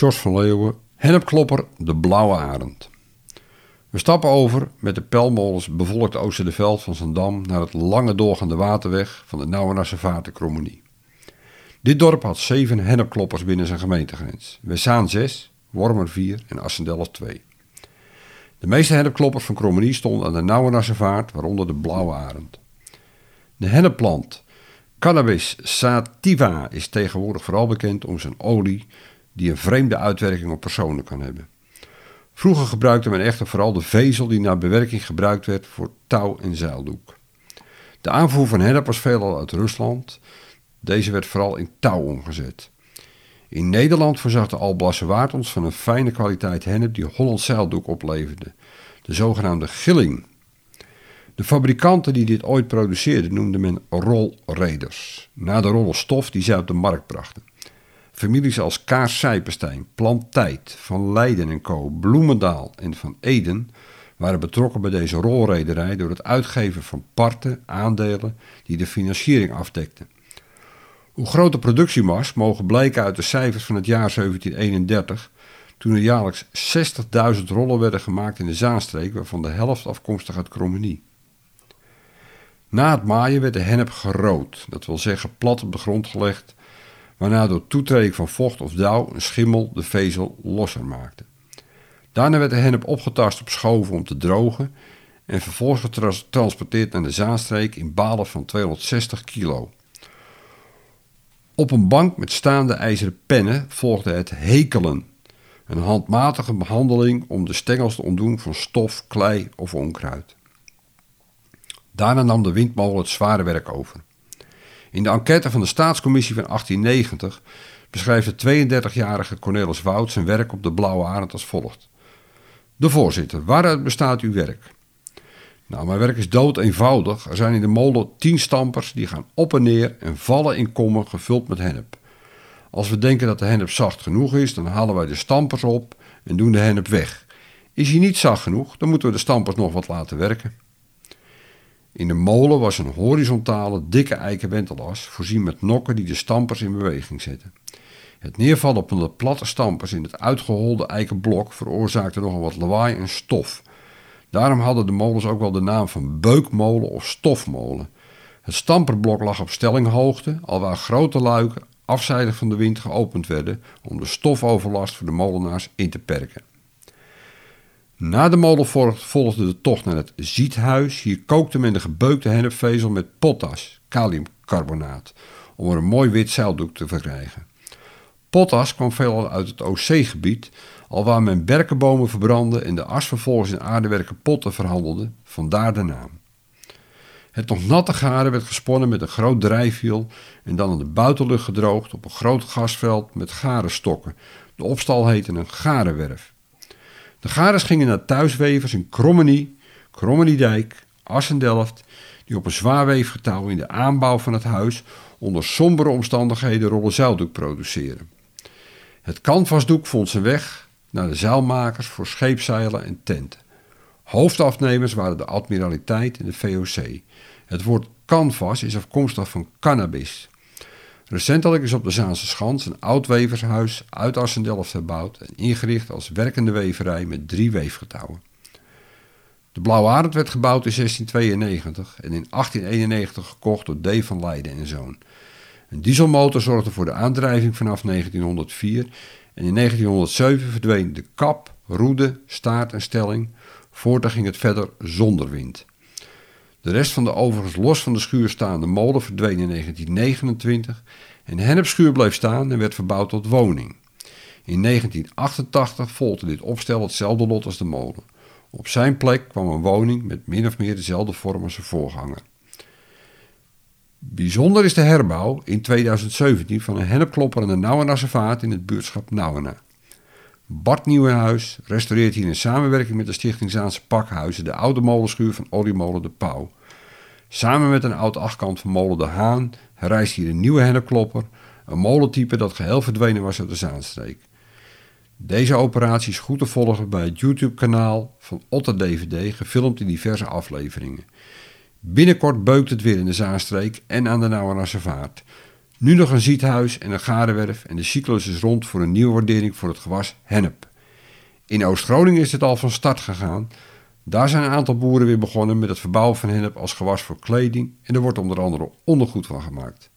Jos van Leeuwen, hennepklopper De Blauwe Arend. We stappen over met de pelmolens bevolkt Oosterveld van Zandam naar het lange doorgaande waterweg van de Nauwenarse Vaart Krommenie. Dit dorp had zeven hennepkloppers binnen zijn gemeentegrens. Wessaan 6, Wormer 4 en Assendelf 2. De meeste hennepkloppers van Krommenie stonden aan de Nauwenarse Vaart, waaronder de Blauwe Arend. De hennepplant Cannabis sativa is tegenwoordig vooral bekend om zijn olie die een vreemde uitwerking op personen kan hebben. Vroeger gebruikte men echter vooral de vezel die naar bewerking gebruikt werd voor touw en zeildoek. De aanvoer van hennep was veelal uit Rusland. Deze werd vooral in touw omgezet. In Nederland voorzag de Alblasse Waard ons van een fijne kwaliteit hennep die Hollands zeildoek opleverde, de zogenaamde gilling. De fabrikanten die dit ooit produceerden noemde men rolreders, na de rollen stof die zij op de markt brachten. Families als Kaars Sijpenstein, Plantijd, Van Leiden en Co., Bloemendaal en Van Eden waren betrokken bij deze rolrederij door het uitgeven van parten, aandelen die de financiering afdekten. Hoe groot de mogen blijken uit de cijfers van het jaar 1731, toen er jaarlijks 60.000 rollen werden gemaakt in de Zaanstreek, waarvan de helft afkomstig uit Krommenie. Na het maaien werd de hennep gerood, dat wil zeggen plat op de grond gelegd, waarna door toetreding van vocht of dauw een schimmel de vezel losser maakte. Daarna werd de hennep opgetast op schoven om te drogen en vervolgens getransporteerd naar de Zaanstreek in balen van 260 kilo. Op een bank met staande ijzeren pennen volgde het hekelen, een handmatige behandeling om de stengels te ontdoen van stof, klei of onkruid. Daarna nam de windmolen het zware werk over. In de enquête van de Staatscommissie van 1890 beschrijft de 32-jarige Cornelis Wout zijn werk op de Blauwe Arend als volgt. De voorzitter, waaruit bestaat uw werk? Nou, mijn werk is dood eenvoudig. Er zijn in de molen tien stampers die gaan op en neer en vallen in kommen gevuld met hennep. Als we denken dat de hennep zacht genoeg is, dan halen wij de stampers op en doen de hennep weg. Is hij niet zacht genoeg, dan moeten we de stampers nog wat laten werken. In de molen was een horizontale, dikke eiken wentelas, voorzien met nokken die de stampers in beweging zetten. Het neervallen van de platte stampers in het uitgeholde eiken blok veroorzaakte nogal wat lawaai en stof. Daarom hadden de molens ook wel de naam van beukmolen of stofmolen. Het stamperblok lag op stellinghoogte, alwaar grote luiken afzijdig van de wind geopend werden om de stofoverlast voor de molenaars in te perken. Na de molen volgde de tocht naar het ziethuis. Hier kookte men de gebeukte hennepvezel met potas, kaliumcarbonaat, om er een mooi wit zeildoek te verkrijgen. Potas kwam veelal uit het OC-gebied, alwaar men berkenbomen verbrandde en de as vervolgens in aardewerken potten verhandelde, vandaar de naam. Het nog natte garen werd gesponnen met een groot drijfwiel en dan in de buitenlucht gedroogd op een groot gasveld met garenstokken. De opstal heette een garenwerf. De gades gingen naar thuiswevers in Krommenie, Krommeniedijk, Assendelft, die op een zwaarweefgetouw in de aanbouw van het huis onder sombere omstandigheden rollen zeildoek produceren. Het canvasdoek vond zijn weg naar de zeilmakers voor scheepzeilen en tenten. Hoofdafnemers waren de admiraliteit en de VOC. Het woord canvas is afkomstig van cannabis, Recentelijk is op de Zaanse Schans een oud wevershuis uit Assendelft gebouwd en ingericht als werkende weverij met drie weefgetouwen. De Blauwe Arend werd gebouwd in 1692 en in 1891 gekocht door D. van Leiden en Zoon. Een dieselmotor zorgde voor de aandrijving vanaf 1904 en in 1907 verdween de kap, roede, staart en stelling. Voortaan ging het verder zonder wind. De rest van de overigens los van de schuur staande molen verdween in 1929 en hennepschuur bleef staan en werd verbouwd tot woning. In 1988 volgde dit opstel hetzelfde lot als de molen. Op zijn plek kwam een woning met min of meer dezelfde vorm als zijn voorganger. Bijzonder is de herbouw in 2017 van een hennepklopper aan de Nauwenassevaart in het buurtschap Nauwena. Bart Nieuwenhuis restaureert hier in samenwerking met de Stichting Zaanse Pakhuizen de oude molenschuur van Oliemolen de Pauw. Samen met een oud achtkant van molen de Haan rijst hier een nieuwe hennepklopper, een molentype dat geheel verdwenen was uit de Zaanstreek. Deze operatie is goed te volgen bij het YouTube-kanaal van Otter DVD, gefilmd in diverse afleveringen. Binnenkort beukt het weer in de Zaanstreek en aan de Nauwenarse Vaart. Nu nog een ziethuis en een garenwerf en de cyclus is rond voor een nieuwe waardering voor het gewas hennep. In Oost-Groningen is het al van start gegaan. Daar zijn een aantal boeren weer begonnen met het verbouwen van hennep als gewas voor kleding en er wordt onder andere ondergoed van gemaakt.